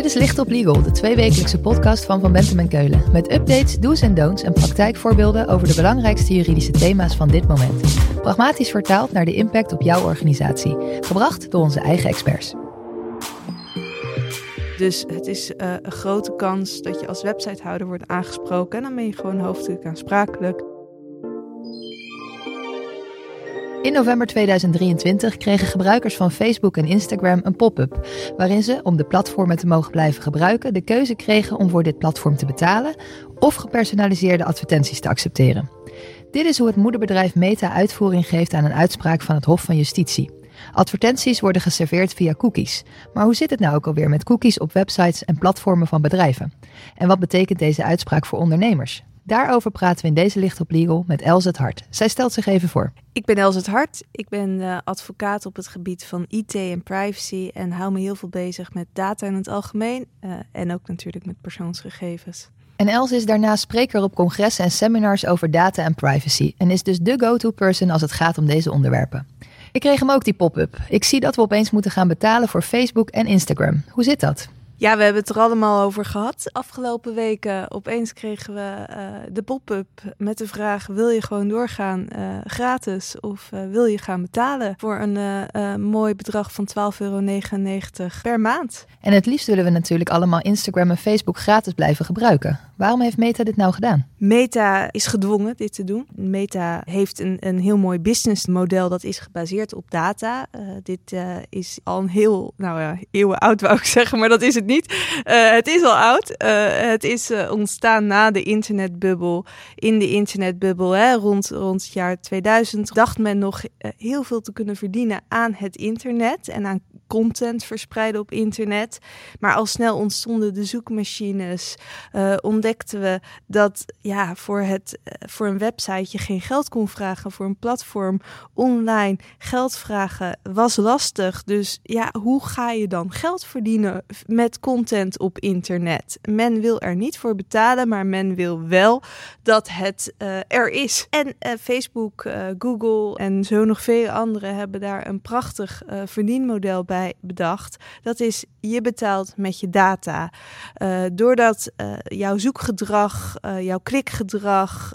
Dit is Licht op Legal, de tweewekelijkse podcast van Van Bentem en Keulen. Met updates, do's en don'ts en praktijkvoorbeelden over de belangrijkste juridische thema's van dit moment. Pragmatisch vertaald naar de impact op jouw organisatie. Gebracht door onze eigen experts. Dus het is uh, een grote kans dat je als websitehouder wordt aangesproken. En dan ben je gewoon hoofdelijk aansprakelijk. In november 2023 kregen gebruikers van Facebook en Instagram een pop-up, waarin ze, om de platformen te mogen blijven gebruiken, de keuze kregen om voor dit platform te betalen of gepersonaliseerde advertenties te accepteren. Dit is hoe het moederbedrijf Meta uitvoering geeft aan een uitspraak van het Hof van Justitie. Advertenties worden geserveerd via cookies. Maar hoe zit het nou ook alweer met cookies op websites en platformen van bedrijven? En wat betekent deze uitspraak voor ondernemers? Daarover praten we in deze Licht op Legal met Els het Hart. Zij stelt zich even voor. Ik ben Els het Hart. Ik ben uh, advocaat op het gebied van IT en privacy en hou me heel veel bezig met data in het algemeen uh, en ook natuurlijk met persoonsgegevens. En Els is daarnaast spreker op congressen en seminars over data en privacy en is dus de go-to person als het gaat om deze onderwerpen. Ik kreeg hem ook die pop-up. Ik zie dat we opeens moeten gaan betalen voor Facebook en Instagram. Hoe zit dat? Ja, we hebben het er allemaal over gehad. Afgelopen weken opeens kregen we uh, de pop-up met de vraag: wil je gewoon doorgaan uh, gratis of uh, wil je gaan betalen voor een mooi bedrag van 12,99 euro per maand? En het liefst willen we natuurlijk allemaal Instagram en Facebook gratis blijven gebruiken. Waarom heeft Meta dit nou gedaan? Meta is gedwongen dit te doen. Meta heeft een, een heel mooi businessmodel dat is gebaseerd op data. dit is al een heel, nou ja, eeuwen oud wou ik zeggen, maar dat is het niet. Uh, het is al oud. Het is ontstaan na de internetbubbel. In de internetbubbel hè, rond, rond het jaar 2000 dacht men nog heel veel te kunnen verdienen aan het internet en aan content verspreiden op internet. Maar al snel ontstonden de zoekmachines. Uh, ontdekten we dat ja, voor, het, voor een website je geen geld kon vragen. Voor een platform online geld vragen was lastig. Dus ja, hoe ga je dan geld verdienen met content op internet. Men wil er niet voor betalen, maar men wil wel dat het uh, er is. En Facebook, Google en zo nog vele anderen hebben daar een prachtig verdienmodel bij bedacht. Dat is je betaalt met je data. doordat jouw zoekgedrag, jouw klikgedrag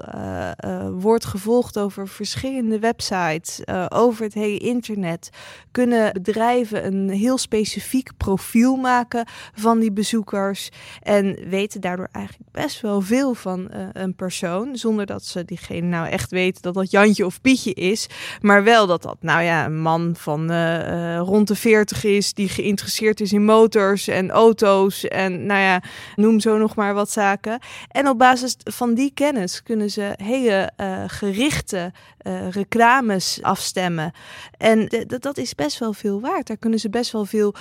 wordt gevolgd over verschillende websites, over het hele internet, kunnen bedrijven een heel specifiek profiel maken van die bezoekers. En weten daardoor eigenlijk best wel veel van een persoon. Zonder dat ze diegene nou echt weten dat dat Jantje of Pietje is. Maar wel dat dat nou ja, een man van rond de 40 is. Die geïnteresseerd is in motors en auto's. En nou ja, noem zo nog maar wat zaken. En op basis van die kennis kunnen ze hele gerichte reclames afstemmen. En dat is best wel veel waard. Daar kunnen ze best wel veel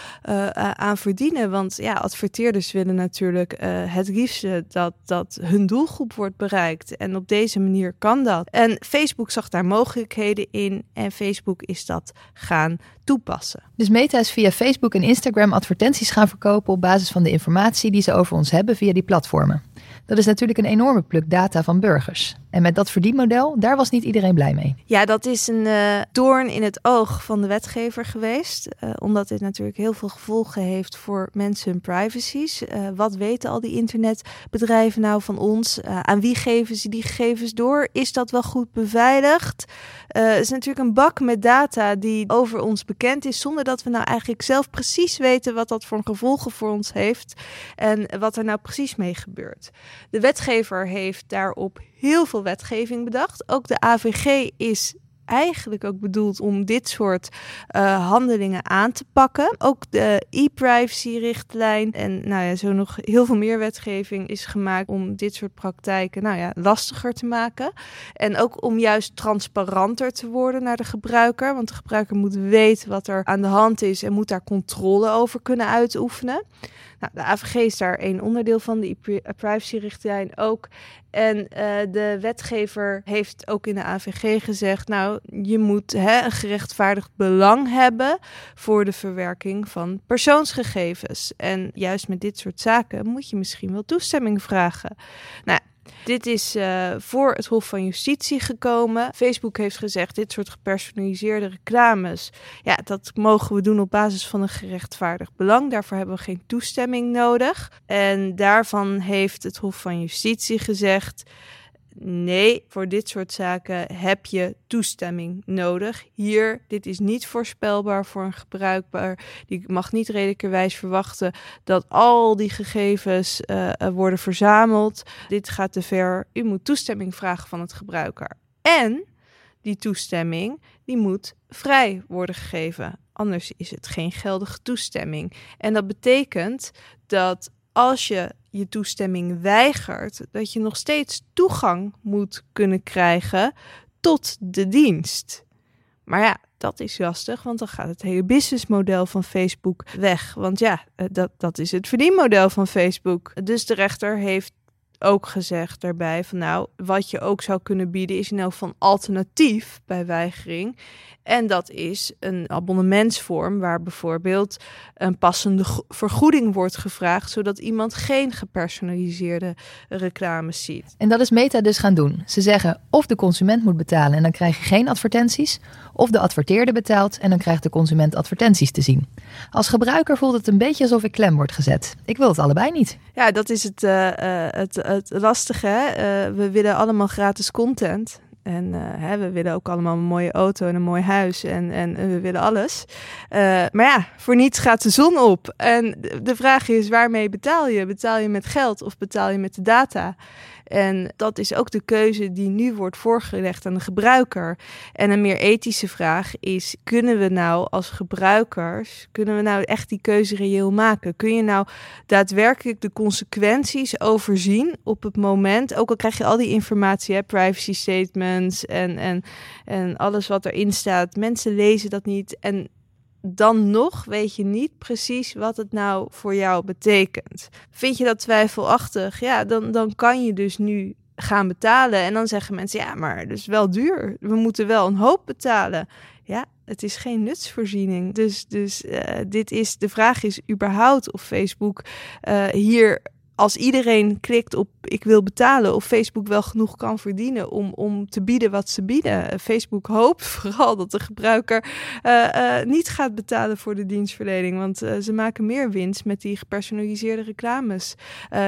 aan verdienen. Want ja, adverteerders willen natuurlijk het liefste dat, dat hun doelgroep wordt bereikt. En op deze manier kan dat. En Facebook zag daar mogelijkheden in en Facebook is dat gaan toepassen. Dus Meta is via Facebook en Instagram advertenties gaan verkopen op basis van de informatie die ze over ons hebben via die platformen. Dat is natuurlijk een enorme pluk data van burgers. En met dat verdienmodel, daar was niet iedereen blij mee. Ja, dat is een uh, doorn in het oog van de wetgever geweest. Uh, omdat dit natuurlijk heel veel gevolgen heeft voor mensen hun privacies. Uh, wat weten al die internetbedrijven nou van ons? aan wie geven ze die gegevens door? Is dat wel goed beveiligd? het is natuurlijk een bak met data die over ons bekend is, zonder dat we nou eigenlijk zelf precies weten wat dat voor gevolgen voor ons heeft en wat er nou precies mee gebeurt. De wetgever heeft daarop heel veel wetgeving bedacht. Ook de AVG is eigenlijk ook bedoeld om dit soort uh, handelingen aan te pakken. Ook de e-privacy-richtlijn en nou ja, zo nog heel veel meer wetgeving is gemaakt om dit soort praktijken nou ja, lastiger te maken. En ook om juist transparanter te worden naar de gebruiker. Want de gebruiker moet weten wat er aan de hand is en moet daar controle over kunnen uitoefenen. Nou, de AVG is daar één onderdeel van, de e-privacy-richtlijn ook. En uh, de wetgever heeft ook in de AVG gezegd: Nou, je moet hè, een gerechtvaardigd belang hebben voor de verwerking van persoonsgegevens. En juist met dit soort zaken moet je misschien wel toestemming vragen. Nou, Dit is uh, voor het Hof van Justitie gekomen. Facebook heeft gezegd: dit soort gepersonaliseerde reclames, ja, dat mogen we doen op basis van een gerechtvaardigd belang. Daarvoor hebben we geen toestemming nodig. En daarvan heeft het Hof van Justitie gezegd nee, voor dit soort zaken heb je toestemming nodig. Hier, dit is niet voorspelbaar voor een gebruikbaar. Die mag niet redelijkerwijs verwachten dat al die gegevens uh, worden verzameld. Dit gaat te ver. U moet toestemming vragen van het gebruiker. En die toestemming, die moet vrij worden gegeven. Anders is het geen geldige toestemming. En dat betekent dat als je je toestemming weigert, dat je nog steeds toegang moet kunnen krijgen tot de dienst. Maar ja, dat is lastig, want dan gaat het hele businessmodel van Facebook weg. Want ja, eh, dat, dat is het verdienmodel van Facebook. Dus de rechter heeft ook gezegd daarbij van nou, wat je ook zou kunnen bieden is elk van alternatief bij weigering. En dat is een abonnementsvorm waar bijvoorbeeld een passende vergoeding wordt gevraagd, zodat iemand geen gepersonaliseerde reclames ziet. En dat is Meta dus gaan doen. Ze zeggen of de consument moet betalen en dan krijg je geen advertenties, of de adverteerder betaalt en dan krijgt de consument advertenties te zien. Als gebruiker voelt het een beetje alsof ik klem word gezet. Ik wil het allebei niet. Ja, dat is het, uh, het, het lastige. Hè? Uh, we willen allemaal gratis content. En uh, hè, we willen ook allemaal een mooie auto en een mooi huis en, en, we willen alles. Uh, maar ja, voor niets gaat de zon op. En de vraag is, waarmee betaal je? Betaal je met geld of betaal je met de data? En dat is ook de keuze die nu wordt voorgelegd aan de gebruiker. En een meer ethische vraag is: kunnen we nou als gebruikers, kunnen we nou echt die keuze reëel maken? Kun je nou daadwerkelijk de consequenties overzien op het moment? Ook al krijg je al die informatie, hè, privacy statements en, en, en alles wat erin staat. Mensen lezen dat niet. En dan nog weet je niet precies wat het nou voor jou betekent. Vind je dat twijfelachtig? Ja, dan, dan kan je dus nu gaan betalen. En dan zeggen mensen, ja, maar het is wel duur. We moeten wel een hoop betalen. Ja, het is geen nutsvoorziening. Dus, dus uh, dit is, de vraag is überhaupt of Facebook uh, hier als iedereen klikt op ik wil betalen of Facebook wel genoeg kan verdienen om, om te bieden wat ze bieden. Facebook hoopt vooral dat de gebruiker uh, uh, niet gaat betalen voor de dienstverlening, want uh, ze maken meer winst met die gepersonaliseerde reclames.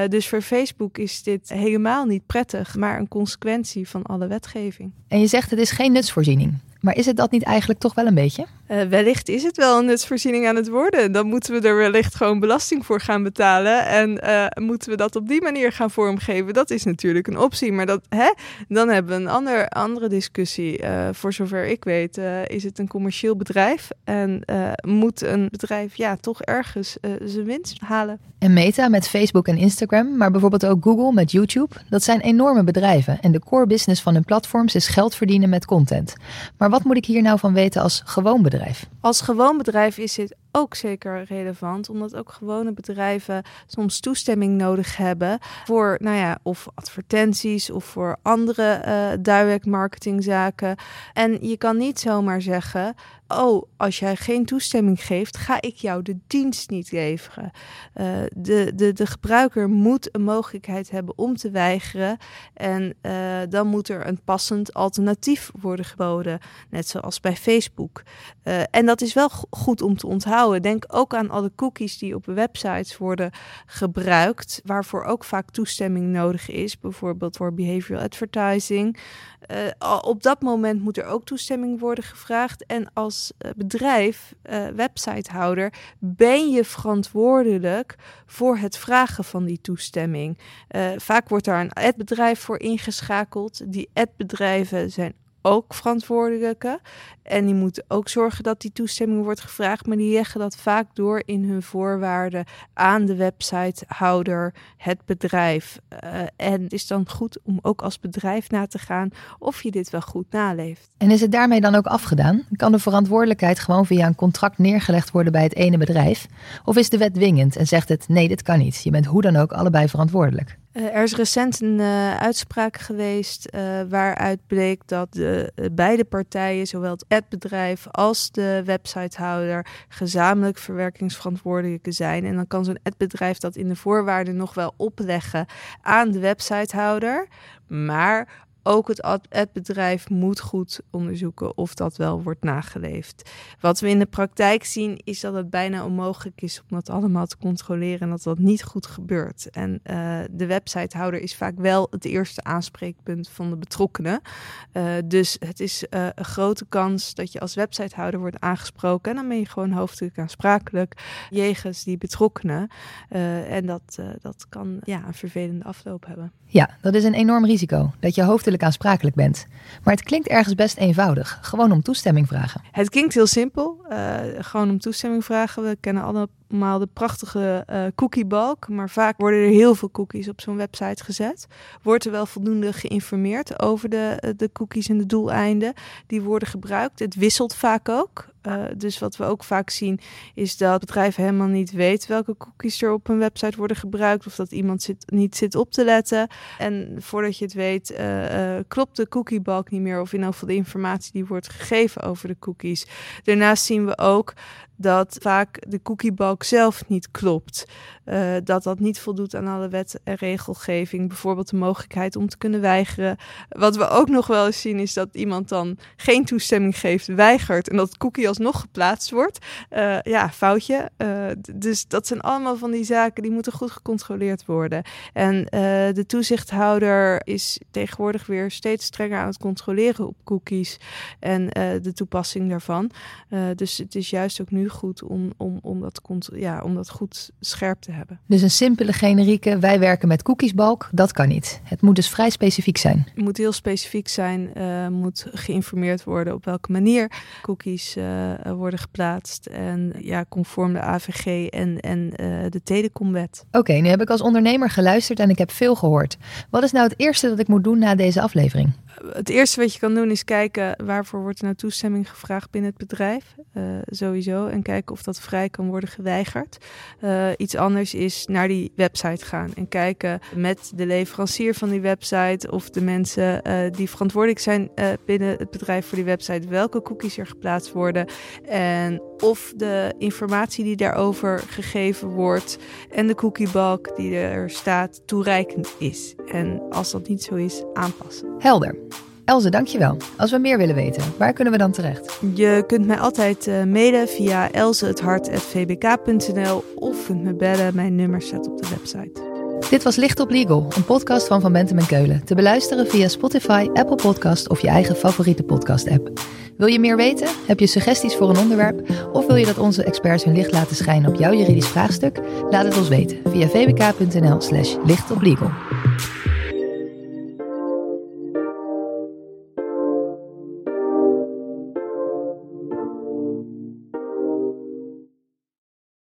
dus voor Facebook is dit helemaal niet prettig, maar een consequentie van alle wetgeving. En je zegt het is geen nutsvoorziening. Maar is het dat niet eigenlijk toch wel een beetje? Uh, wellicht is het wel een nutsvoorziening aan het worden. Dan moeten we er wellicht gewoon belasting voor gaan betalen. En uh, moeten we dat op die manier gaan vormgeven. Dat is natuurlijk een optie. Maar dat, hè, dan hebben we een ander, andere discussie. Uh, voor zover ik weet, is het een commercieel bedrijf. En moet een bedrijf ja, toch ergens zijn winst halen. En Meta met Facebook en Instagram, maar bijvoorbeeld ook Google met YouTube. Dat zijn enorme bedrijven. En de core business van hun platforms is geld verdienen met content. Maar wat moet ik hier nou van weten als gewoon bedrijf? Als gewoon bedrijf is dit ook zeker relevant, omdat ook gewone bedrijven soms toestemming nodig hebben voor, nou ja, of advertenties of voor andere uh, direct marketingzaken. En je kan niet zomaar zeggen: Oh, als jij geen toestemming geeft, ga ik jou de dienst niet leveren. Uh, de, de, de gebruiker moet een mogelijkheid hebben om te weigeren. En uh, dan moet er een passend alternatief worden geboden. Net zoals bij Facebook. En dat is wel goed om te onthouden. Denk ook aan alle cookies die op websites worden gebruikt. Waarvoor ook vaak toestemming nodig is. Bijvoorbeeld voor behavioral advertising. op dat moment moet er ook toestemming worden gevraagd. En als eh, bedrijf, uh, websitehouder, ben je verantwoordelijk voor het vragen van die toestemming. Vaak wordt daar een adbedrijf voor ingeschakeld. Die adbedrijven zijn ook verantwoordelijke. En die moeten ook zorgen dat die toestemming wordt gevraagd. Maar die leggen dat vaak door in hun voorwaarden aan de websitehouder, het bedrijf. Uh, en het is dan goed om ook als bedrijf na te gaan of je dit wel goed naleeft. En is het daarmee dan ook afgedaan? Kan de verantwoordelijkheid gewoon via een contract neergelegd worden bij het ene bedrijf? Of is de wet dwingend en zegt het nee, dit kan niet? Je bent hoe dan ook allebei verantwoordelijk? Uh, er is recent een uh, uitspraak geweest uh, waaruit bleek dat de, beide partijen, zowel het adbedrijf als de websitehouder, gezamenlijk verwerkingsverantwoordelijke zijn. En dan kan zo'n adbedrijf dat in de voorwaarden nog wel opleggen aan de websitehouder. Maar ook het adbedrijf moet goed onderzoeken of dat wel wordt nageleefd. Wat we in de praktijk zien is dat het bijna onmogelijk is om dat allemaal te controleren en dat dat niet goed gebeurt. En uh, de websitehouder is vaak wel het eerste aanspreekpunt van de betrokkenen. Uh, dus het is uh, een grote kans dat je als websitehouder wordt aangesproken en dan ben je gewoon hoofdelijk aansprakelijk jegens die betrokkenen. en dat, dat kan ja, een vervelende afloop hebben. Ja, dat is een enorm risico, dat je hoofdelijk aansprakelijk bent. Maar het klinkt ergens best eenvoudig, gewoon om toestemming vragen. Het klinkt heel simpel, uh, gewoon om toestemming vragen. We kennen allemaal de prachtige uh, cookiebalk, maar vaak worden er heel veel cookies op zo'n website gezet. Wordt er wel voldoende geïnformeerd over de, eh, de cookies en de doeleinden die worden gebruikt. Het wisselt vaak ook. Uh, dus wat we ook vaak zien is dat bedrijf helemaal niet weet welke cookies er op een website worden gebruikt of dat iemand niet zit op te letten. En voordat je het weet uh, uh, klopt de cookiebalk niet meer of in ieder de informatie die wordt gegeven over de cookies. Daarnaast zien we ook dat vaak de cookiebalk zelf niet klopt. Uh, dat dat niet voldoet aan alle wet en regelgeving. Bijvoorbeeld de mogelijkheid om te kunnen weigeren. Wat we ook nog wel eens zien is dat iemand dan geen toestemming geeft, weigert en dat het cookie alsnog geplaatst wordt. Uh, ja, foutje. Uh, dus dat zijn allemaal van die zaken die moeten goed gecontroleerd worden. En de toezichthouder is tegenwoordig weer steeds strenger aan het controleren op cookies en de toepassing daarvan. dus het is juist ook nu goed om, om, om, dat, ja, om dat goed scherp te hebben. Dus een simpele generieke, wij werken met cookiesbalk, dat kan niet. Het moet dus vrij specifiek zijn. Het moet heel specifiek zijn, uh, moet geïnformeerd worden op welke manier cookies uh, worden geplaatst. En ja, conform de AVG en, en uh, de telecomwet. Oké, nu heb ik als ondernemer geluisterd en ik heb veel gehoord. Wat is nou het eerste dat ik moet doen na deze aflevering? het eerste wat je kan doen is kijken waarvoor wordt er nou toestemming gevraagd binnen het bedrijf. Uh, sowieso. En kijken of dat vrij kan worden geweigerd. Uh, iets anders is naar die website gaan en kijken met de leverancier van die website of de mensen uh, die verantwoordelijk zijn binnen het bedrijf voor die website, welke cookies er geplaatst worden. En of de informatie die daarover gegeven wordt en de cookiebalk die er staat toereikend is. En als dat niet zo is, aanpassen. Helder. Elze, dankjewel. Als we meer willen weten, waar kunnen we dan terecht? Je kunt mij altijd uh, mailen via elzehethart.vbk.nl of kunt me bellen. Mijn nummer staat op de website. Dit was Licht op Legal, een podcast van Van Bentem en Keulen. Te beluisteren via Spotify, Apple Podcast of je eigen favoriete podcast-app. Wil je meer weten? Heb je suggesties voor een onderwerp? Of wil je dat onze experts hun licht laten schijnen op jouw juridisch vraagstuk? Laat het ons weten via vbk.nl slash lichtoplegal.